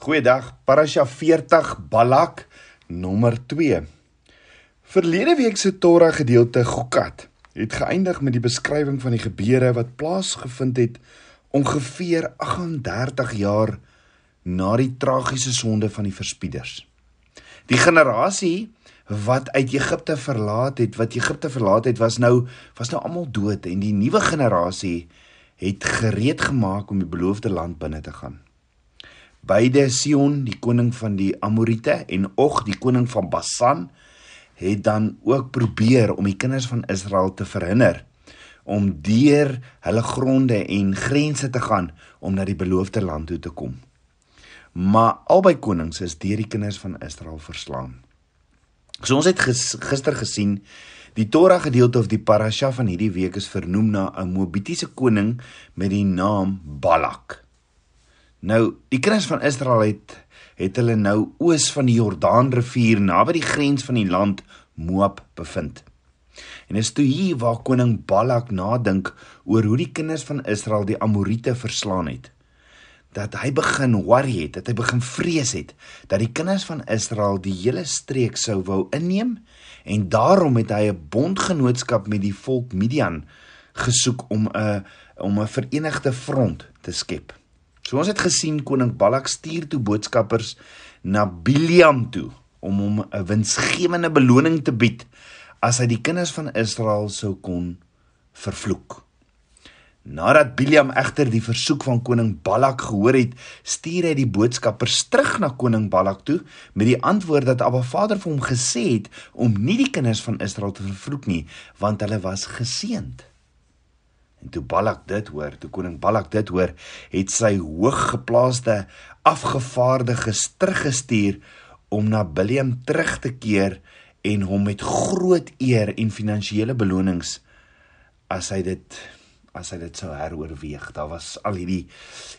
Goeiedag, Parasha 40 Balak nommer 2. Verlede week se Torah gedeelte Gokat het geëindig met die beskrywing van die gebeure wat plaasgevind het ongeveer 38 jaar na die tragiese sonde van die verspieders. Die generasie wat uit Egipte verlaat het, wat Egipte verlaat het, was nou was nou almal dood en die nuwe generasie het gereed gemaak om die beloofde land binne te gaan. Beide Sion, die koning van die Amorite en Og, die koning van Basan, het dan ook probeer om die kinders van Israel te verhinder om deur hulle gronde en grense te gaan om na die beloofde land toe te kom. Maar albei konings is deur die kinders van Israel verslaan. So ons het ges, gister gesien die Torah gedeelte of die parasha van hierdie week is vernoem na 'n Moabitiese koning met die naam Balak. Nou, die kinders van Israel het het hulle nou oos van die Jordaanrivier naby die grens van die land Moab bevind. En is toe hier waar koning Balak nadink oor hoe die kinders van Israel die Amorite verslaan het. Dat hy begin worry het, dat hy begin vrees het dat die kinders van Israel die hele streek sou wou inneem en daarom het hy 'n bondgenootskap met die volk Midian gesoek om 'n om 'n verenigde front te skep. So ons het gesien koning Balak stuur toe boodskappers na Biliam toe om hom 'n winsgewende beloning te bied as hy die kinders van Israel sou kon vervloek. Nadat Biliam egter die versoek van koning Balak gehoor het, stuur hy die boodskappers terug na koning Balak toe met die antwoord dat Abba Vader vir hom gesê het om nie die kinders van Israel te vervloek nie, want hulle was geseënd. En toe Balak dit hoor, toe koning Balak dit hoor, het sy hooggeplaaste afgevaardiges teruggestuur om na Biliam terug te keer en hom met groot eer en finansiële belonings as hy dit as hy dit sou heroorweeg. Daar was al hierdie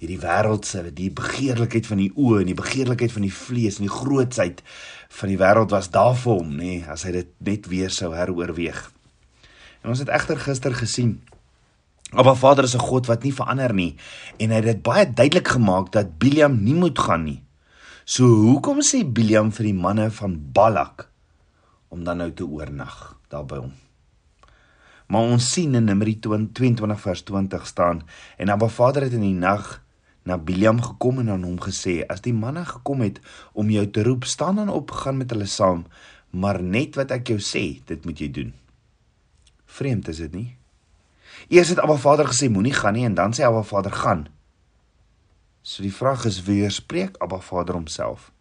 hierdie wêreldse, die begeerlikheid van die oë en die begeerlikheid van die vlees en die grootsheid van die wêreld was daar vir hom, nê, nee, as hy dit net weer sou heroorweeg. En ons het egter gister gesien Abba Vader is 'n God wat nie verander nie en hy het dit baie duidelik gemaak dat Biliam nie moet gaan nie. So hoekom sê Biliam vir die manne van Balak om dan nou te oornag daar by hom? Maar ons sien in Numeri 22 vers 20 staan en Abba Vader het in die nag na Biliam gekom en aan hom gesê: "As die manne gekom het om jou te roep, staan dan op, gaan met hulle saam, maar net wat ek jou sê, dit moet jy doen." Vreemd is dit nie? Eers het Abba Vader gesê moenie gaan nie en dan sê Abba Vader gaan. So die vraag is wie spreek Abba Vader homself?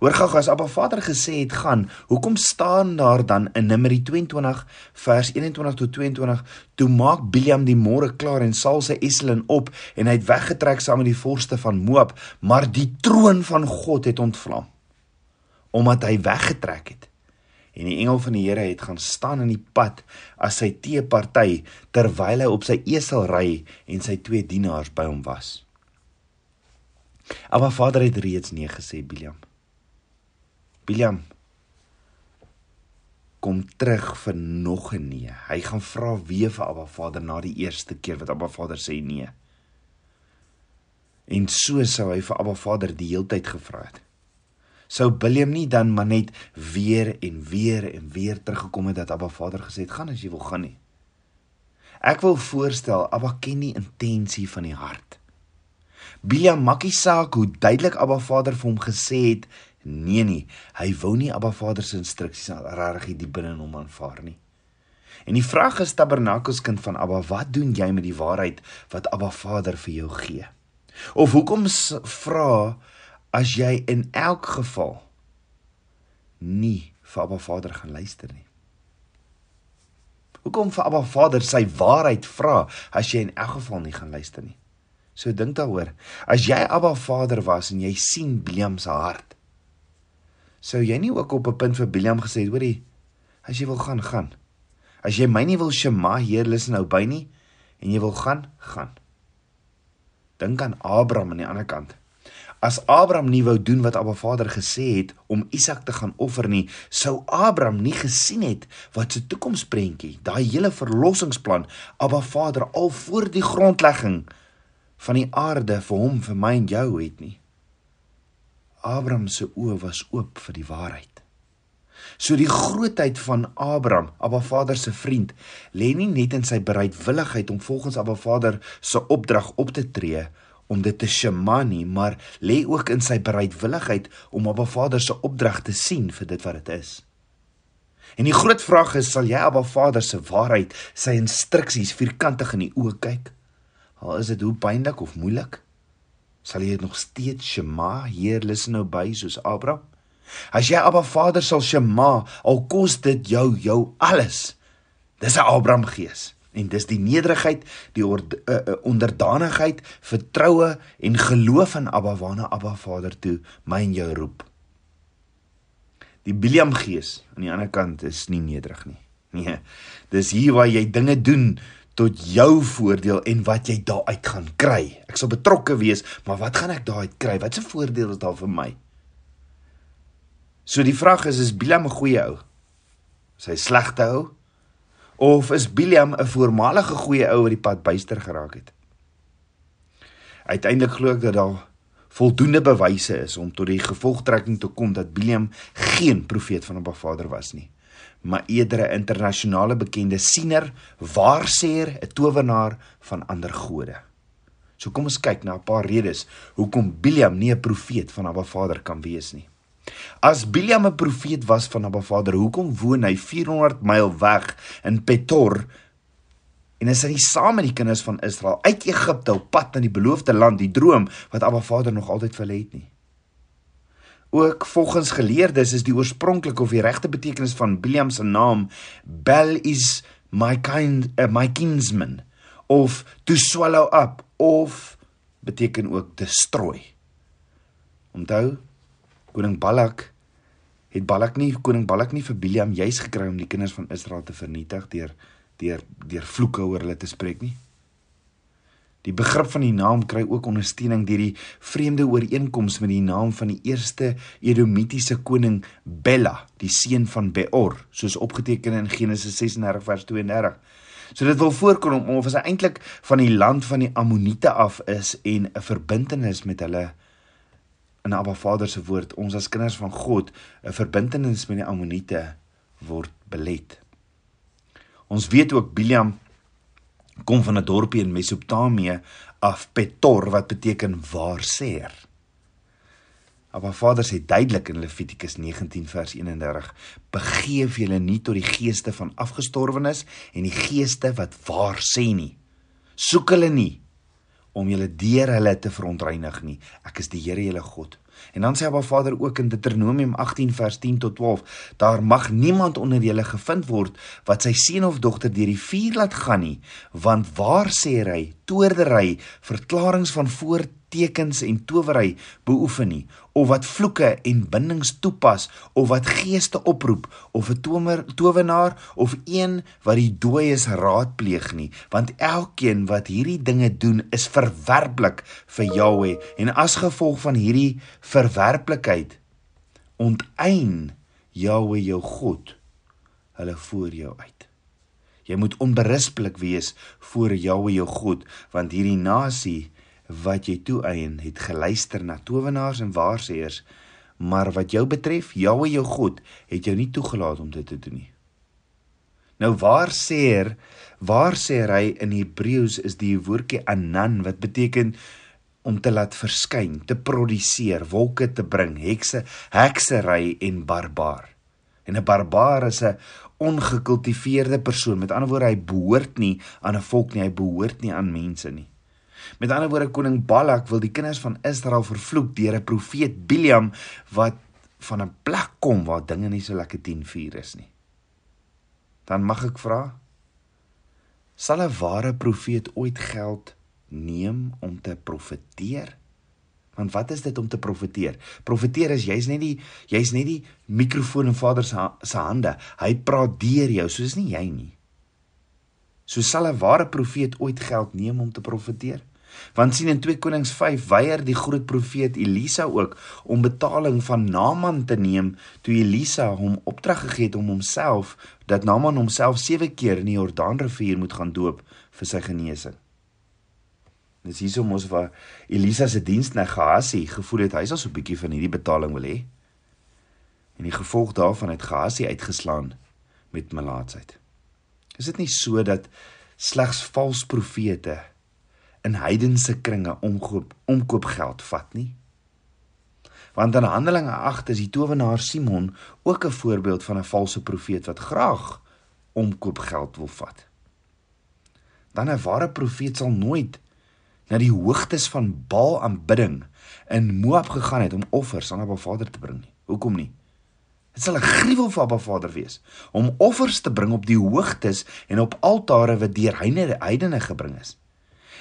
Hoor gou as Abba Vader gesê het gaan, hoekom staan daar dan in Numeri 22 vers 21 tot 22 toe maak Biliam die môre klaar en sal sy Eselin op en hy het weggetrek saam met die vorste van Moab, maar die troon van God het ontvlam omdat hy weggetrek het en die engel van die Here het gaan staan in die pad as sy teeparty terwyl hy op sy esel ry en sy twee dienaars by hom was. Maar Vader het reeds nee gesê Biliam. Biliam kom terug vir nog 'n nee. Hy gaan vra weer vir Abba Vader na die eerste keer wat Abba Vader sê nee. En so sou hy vir Abba Vader die heeltyd gevra het sou Willem nie dan maar net weer en weer en weer teruggekom het dat Abba Vader gesê het gaan as jy wil gaan nie. Ek wil voorstel Abba ken die intensie van die hart. Bilia maak nie saak hoe duidelik Abba Vader vir hom gesê het nee nee, hy wou nie Abba Vader se instruksies regtig die binne in hom aanvaar nie. En die vraag is Tabernakels kind van Abba, wat doen jy met die waarheid wat Abba Vader vir jou gee? Of hoekom vra as jy in elk geval nie vir Abba Vader gaan luister nie. Hoekom vir Abba Vader sy waarheid vra as jy in elk geval nie gaan luister nie? So dink daaroor. As jy Abba Vader was en jy sien Biliam se hart, sou jy nie ook op 'n punt vir Biliam gesê het, hoorie, as jy wil gaan, gaan. As jy my nie wil Shema Heer luister nou by nie en jy wil gaan, gaan. Dink aan Abraham aan die ander kant. As Abraham nie wou doen wat Abba Vader gesê het om Isak te gaan offer nie, sou Abraham nie gesien het wat se toekomsprentjie, daai hele verlossingsplan Abba Vader al voor die grondlegging van die aarde vir hom, vir my en jou het nie. Abraham se oë was oop vir die waarheid. So die grootheid van Abraham, Abba Vader se vriend, lê nie net in sy bereidwilligheid om volgens Abba Vader se opdrag op te tree om dit te shema nie, maar lê ook in sy bereidwilligheid om Abba Vader se opdrag te sien vir dit wat dit is. En die groot vraag is, sal jy Abba Vader se waarheid, sy instruksies vierkantig in die oë kyk? Al is dit hoe pynlik of moeilik, sal jy dit nog steeds shema, Heer, luister nou by soos Abraham? As jy Abba Vader sal shema, al kos dit jou jou alles. Dis 'n Abraham gees en dis die nederigheid, die ord, uh, uh, onderdanigheid, vertroue en geloof in Abba waarna Abba Vader toe my en jou roep. Die Biliam gees aan die ander kant is nie nederig nie. Nee. Dis hier waar jy dinge doen tot jou voordeel en wat jy daaruit gaan kry. Ek sal betrokke wees, maar wat gaan ek daaruit kry? Wat 'n voordeel is daar vir my? So die vraag is is Bilam 'n goeie ou? Is hy slegte ou? Of is Bilam 'n voormalige goeie ou wat die pad byster geraak het? Uiteindelik glo ek dat daar voldoende bewyse is om tot die gevolgtrekking te kom dat Bilam geen profeet van 'n Vader was nie, maar eerder 'n internasionale bekende siener, waarseer, 'n towenaar van ander gode. So kom ons kyk na 'n paar redes hoekom Bilam nie 'n profeet van 'n Vader kan wees nie. As Biliam 'n profeet was van Abba Vader, hoekom woon hy 400 myl weg in Petor? En is hy saam met die kinders van Israel uit Egipte op pad na die beloofde land, die droom wat Abba Vader nog altyd vir hulle het nie? Ook volgens geleerdes is die oorspronklike of die regte betekenis van Biliam se naam Bel is my kind uh, my kinsman of to swallow up of beteken ook destroy. Onthou koning Balak het Balak nie koning Balak nie vir Biliam juis gekry om die kinders van Israel te vernietig deur deur deur vloeke oor hulle te spreek nie. Die begrip van die naam kry ook ondersteuning deur die vreemde ooreenkoms met die naam van die eerste Edomitiese koning Bela, die seun van Beor, soos opgeteken in Genesis 36 vers 32. So dit wil voorkom of hy eintlik van die land van die Ammoniete af is en 'n verbintenis met hulle in Abba Vader se woord ons as kinders van God 'n verbintenis met die Ammoniete word belet. Ons weet ook Biliam kom van 'n dorpie in Mesopotamië af Petor wat beteken waarseer. Abba Vader sê duidelik in Levitikus 19 vers 31: "Begeef julle nie tot die geeste van afgestorwenes en die geeste wat waar sê nie. Soek hulle nie om julle deur hulle te verontreinig nie. Ek is die Here julle God. En dan sê Abba Vader ook in Deuteronomium 18 vers 10 tot 12, daar mag niemand onder julle gevind word wat sy seun of dogter deur die vuur laat gaan nie, want waar sê hy toordery, verklaringe van voor tekens en towery beoefen nie of wat vloeke en bindings toepas of wat geeste oproep of 'n towenaar of een wat die dooies raadpleeg nie want elkeen wat hierdie dinge doen is verwerplik vir Jahweh en as gevolg van hierdie verwerplikheid onteien Jahweh jou God hulle voor jou uit. Jy moet onberispelik wees voor Jahweh jou God want hierdie nasie wat jy toeëien het geluister na towenaars en waarsêers, maar wat jou betref, Jahwe jou God het jou nie toegelaat om dit te doen nie. Nou waar sêer, waar sê hy in Hebreëus is die woordjie anan wat beteken om te laat verskyn, te produseer, wolke te bring, hekse, heksery en barbaar. En 'n barbaar is 'n ongekultiveerde persoon. Met ander woorde, hy behoort nie aan 'n volk nie, hy behoort nie aan mense nie. Met ander woorde koning Balak wil die kinders van Israel vervloek deur 'n profeet Biliam wat van 'n plek kom waar dinge nie so lekker 10:4 is nie. Dan mag ek vra sal 'n ware profeet ooit geld neem om te profeteer? Want wat is dit om te profeteer? Profeteer is jy's net die jy's net die mikrofoon in Vader se se hande. Hy praat deur jou, soos nie jy nie. So sal 'n ware profeet ooit geld neem om te profeteer? Want sien in 2 Konings 5 weier die groot profeet Elisa ook om betaling van Naaman te neem toe Elisa hom opdrag gegee het om homself dat Naaman homself 7 keer in die Jordaanrivier moet gaan doop vir sy genesing. Dis hiersom ons waar Elisa se diensknegt Gehazi gevoel het hy sal so 'n bietjie van hierdie betaling wil hê. En die gevolg daarvan het Gehazi uitgeslaan met melaatsheid. Is dit nie so dat slegs vals profete in heidense kringe omkoop omkoopgeld vat nie? Want in Handelinge 8 is die towenaar Simon ook 'n voorbeeld van 'n valse profeet wat graag omkoopgeld wil vat. Dan 'n ware profeet sal nooit na die hoogtes van Baal aanbidding in Moab gegaan het om offers aan Abba Vader te bring nie. Hoekom nie? Dit sal 'n gruwel vir Abba Vader wees om offers te bring op die hoogtes en op altare wat deur heidene gebring is.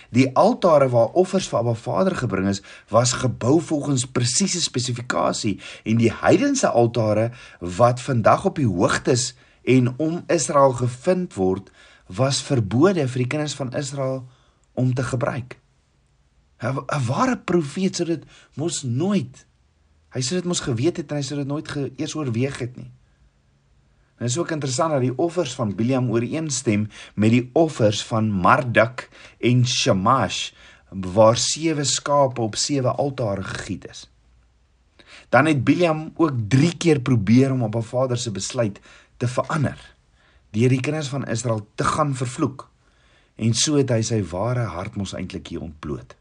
Die altare waar offers vir Abba Vader gebring is, was gebou volgens presiese spesifikasie en die heidense altare wat vandag op die hoogtes en om Israel gevind word, was verbode vir die kinders van Israel om te gebruik. 'n Ware profeet sou dit mos nooit hy sou dit mos geweet het en hy sou dit nooit eers oorweeg het nie. Dit is ook interessant dat die offers van Biliam ooreenstem met die offers van Marduk en Shamash waar sewe skape op sewe altare gegiet is. Dan het Biliam ook 3 keer probeer om op 'n vader se besluit te verander deur die kinders van Israel te gaan vervloek. En so het hy sy ware hart mos eintlik hier ontbloot.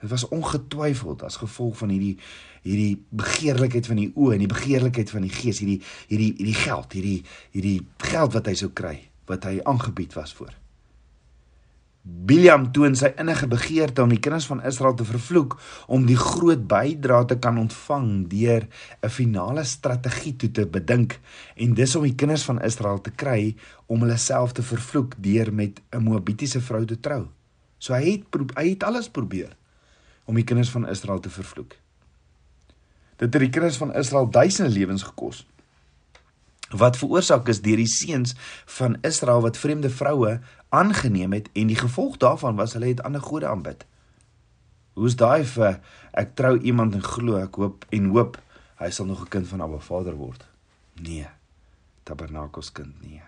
Dit was ongetwyfeld as gevolg van hierdie hierdie begeerlikheid van die oë en die begeerlikheid van die gees, hierdie hierdie hierdie geld, hierdie hierdie geld wat hy sou kry, wat hy aangebied was voor. Biliam toon sy innige begeerte om die kinders van Israel te vervloek om die groot bydrae te kan ontvang deur 'n finale strategie toe te bedink en dis om die kinders van Israel te kry om hulle self te vervloek deur met 'n Moabitiese vrou te trou. So hy het hy het alles probeer om die kinders van Israel te vervloek. Dit het die kinders van Israel duisende lewens gekos. Wat veroorsaak is deur die seuns van Israel wat vreemde vroue aangeneem het en die gevolg daarvan was hulle het ander gode aanbid. Hoe's daai vir ek trou iemand en glo ek hoop en hoop hy sal nog 'n kind van Abba Vader word? Nee. Tabernakels kind nee.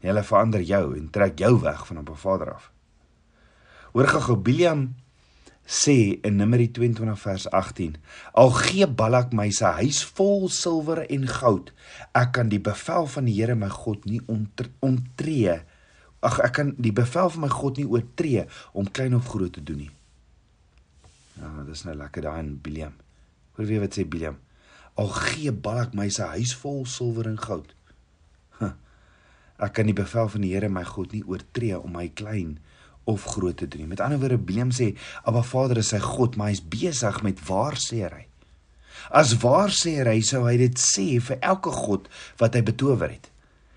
Hulle verander jou en trek jou weg van Abba Vader af. Hoor gou Biliam sê in Numeri 22 vers 18: Al gee Balak my sy huis vol silwer en goud, ek kan die bevel van die Here my God nie onttree. Ag ek kan die bevel van my God nie oortree om klein of groot te doen nie. Ja, dis nou lekker daai in Biliam. Hoor wie wat sê Biliam? Al gee Balak my sy huis vol silwer en goud. Huh, ek kan die bevel van die Here my God nie oortree om my klein of groot te doen. Met ander woorde, Bleem sê, "Abba Vader is sy God, maar hy's besig met waarsêery." As waarsêery sou hy dit sê vir elke god wat hy betower het.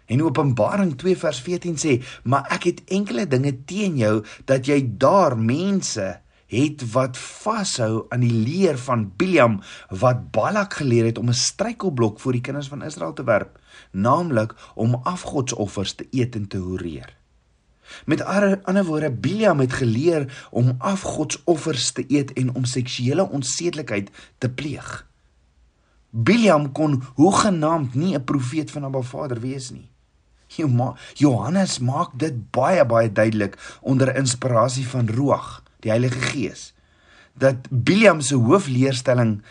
En Openbaring 2 vers 14 sê, "Maar ek het enkele dinge teen jou dat jy daar mense het wat vashou aan die leer van Biliam wat Balak geleer het om 'n struikelblok voor die kinders van Israel te werp, naamlik om afgodsoffers te eet en te horeer." Met ander woorde, Biliam het geleer om afgodsoffers te eet en om seksuele onsedelikheid te pleeg. Biliam kon hoegenaamd nie 'n profeet van Abba Vader wees nie. Johannes maak dit baie baie duidelik onder inspirasie van Ruach, die Heilige Gees, dat Biliam se hoofleerstelling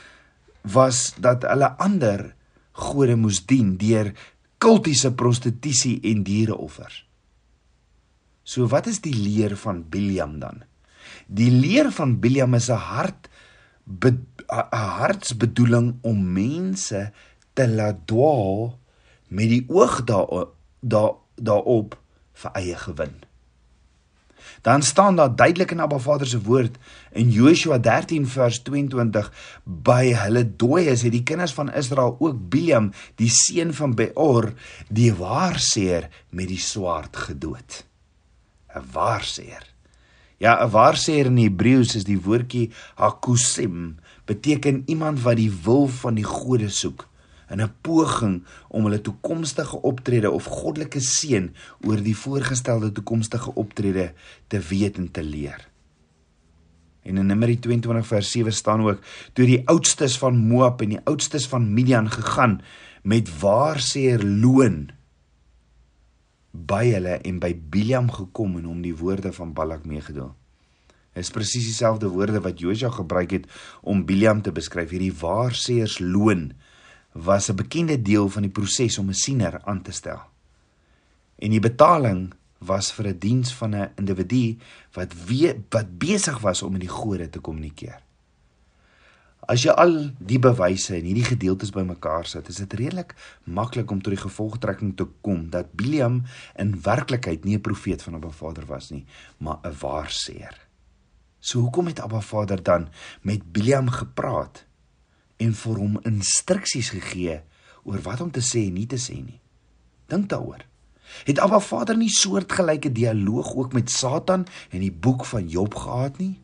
was dat hulle ander gode moes dien deur kultiese prostitusie en diereoffers. So wat is die leer van Biliam dan? Die leer van Biliam is 'n hart 'n hartsbedoeling om mense te laat dwaal met die oog daar daar daarop vir eie gewin. Dan staan daar duidelik in Abba Vader se woord in Joshua 13 vers 22 by hulle dooies het die kinders van Israel ook Biliam die seun van Beor die waarseer met die swaard gedood. 'n waarseer. Ja, 'n waarseer in Hebreëus is die woordjie hakusim, beteken iemand wat die wil van die gode soek in 'n poging om hulle toekomstige optrede of goddelike seën oor die voorgestelde toekomstige optrede te weet en te leer. En in Numeri 22 vers 7 staan ook: "Toe die oudstes van Moab en die oudstes van Midian gegaan met waarseer loon by hulle en by Biliam gekom en hom die woorde van Balak meegedeel. Dis presies dieselfde woorde wat Josua gebruik het om Biliam te beskryf. Hierdie waarseers loon was 'n bekende deel van die proses om 'n siener aan te stel. En die betaling was vir 'n diens van 'n individu wat weet wat besig was om met die gode te kommunikeer. As jy al die bewyse en hierdie gedeeltes bymekaar sit, is dit redelik maklik om tot die gevolgtrekking te kom dat Biliam in werklikheid nie 'n profeet van Abba Vader was nie, maar 'n waarseer. So hoekom het Abba Vader dan met Biliam gepraat en vir hom instruksies gegee oor wat om te sê en nie te sê nie? Dink daaroor. Het Abba Vader nie soortgelyke dialoog ook met Satan in die boek van Job gehad nie?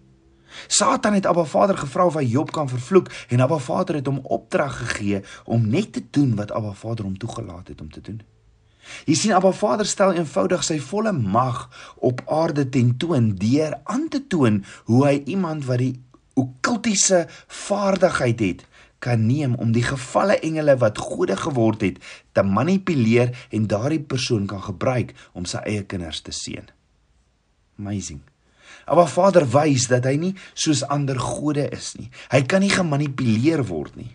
Satan het Abba Vader gevra of hy Job kan vervloek en Abba Vader het hom opdrag gegee om net te doen wat Abba Vader hom toegelaat het om te doen. Jy sien Abba Vader stel eenvoudig sy volle mag op aarde tentoon deur aan te toon hoe hy iemand wat die okkultiese vaardigheid het kan neem om die gevalle engele wat gode geword het te manipuleer en daardie persoon kan gebruik om sy eie kinders te seën. Amazing. Maar Vader wys dat hy nie soos ander gode is nie. Hy kan nie gemanipuleer word nie.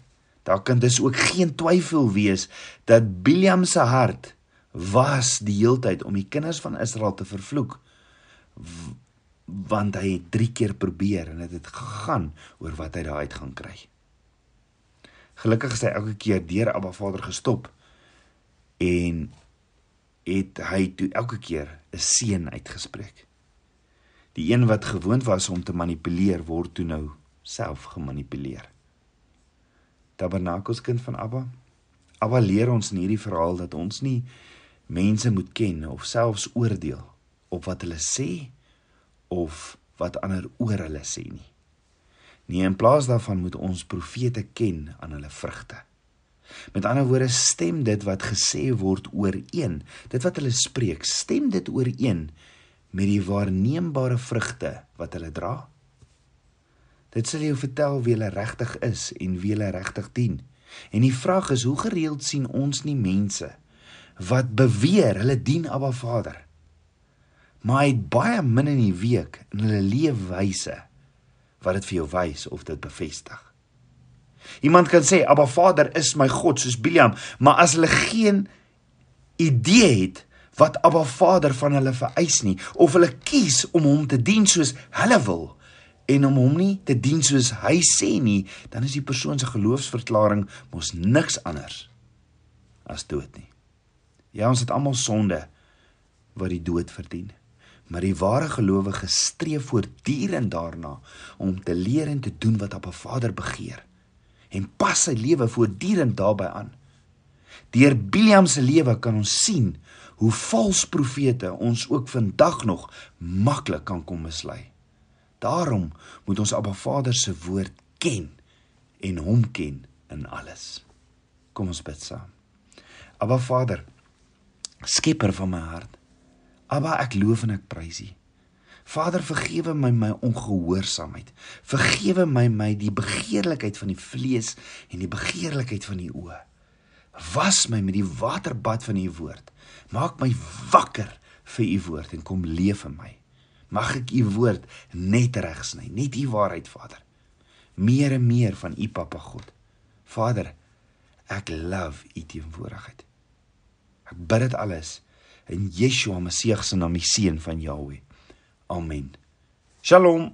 Daar kan dus ook geen twyfel wees dat Biliam se hart was die heeltyd om die kinders van Israel te vervloek want hy het 3 keer probeer en dit het, het gegaan oor wat hy daar uit gaan kry. Gelukkig is hy elke keer deur Abba Vader gestop en het hy toe elke keer 'n seën uitgespreek. Die een wat gewoond was om te manipuleer word toe nou self gemanipuleer. Tabernakels kind van Abba. Abba leer ons in hierdie verhaal dat ons nie mense moet ken of selfs oordeel op wat hulle sê of wat ander oor hulle sê nie. Nee, in plaas daarvan moet ons profete ken aan hulle vrugte. Met ander woorde, stem dit wat gesê word ooreen, dit wat hulle spreek, stem dit ooreen met die waarneembare vrugte wat hulle dra? Dit sal jou vertel wie hulle regtig is en wie hulle regtig dien. En die vraag is, hoe gereeld sien ons nie mense wat beweer hulle dien Abba Vader, maar hy het baie min in die week in hulle leefwyse wat dit vir jou wys of dit bevestig. Iemand kan sê Abba Vader is my God soos Biliam, maar as hulle geen idee het wat Abba Vader van hulle vereis nie of hulle kies om hom te dien soos hulle wil en om hom nie te dien soos hy sê nie, dan is die persoon se geloofsverklaring mos niks anders as dood nie. Ja, ons het almal sonde wat die dood verdien. Maar die ware gelowige streef voortdurend daarna om te leer en te doen wat Abba Vader begeer en pas sy lewe voortdurend daarbey aan. Deur Biliam se lewe kan ons sien hoe vals profete ons ook vandag nog maklik kan kom mislei. Daarom moet ons Abba Vader se woord ken en hom ken in alles. Kom ons bid saam. Abba Vader, skepper van my hart. Abba, ek loof en ek prys U. Vader, vergewe my my ongehoorsaamheid. Vergewe my my die begeerlikheid van die vlees en die begeerlikheid van die oë. Was my met die waterbad van u woord. Maak my wakker vir u woord en kom leef in my. Mag ek u woord net regsny, net u waarheid, Vader. Meer en meer van u Papa God. Vader, ek love u teenwoordigheid. Ek bid dit alles in Yeshua Messie se naam, die seun van Jahweh. Amen. Shalom.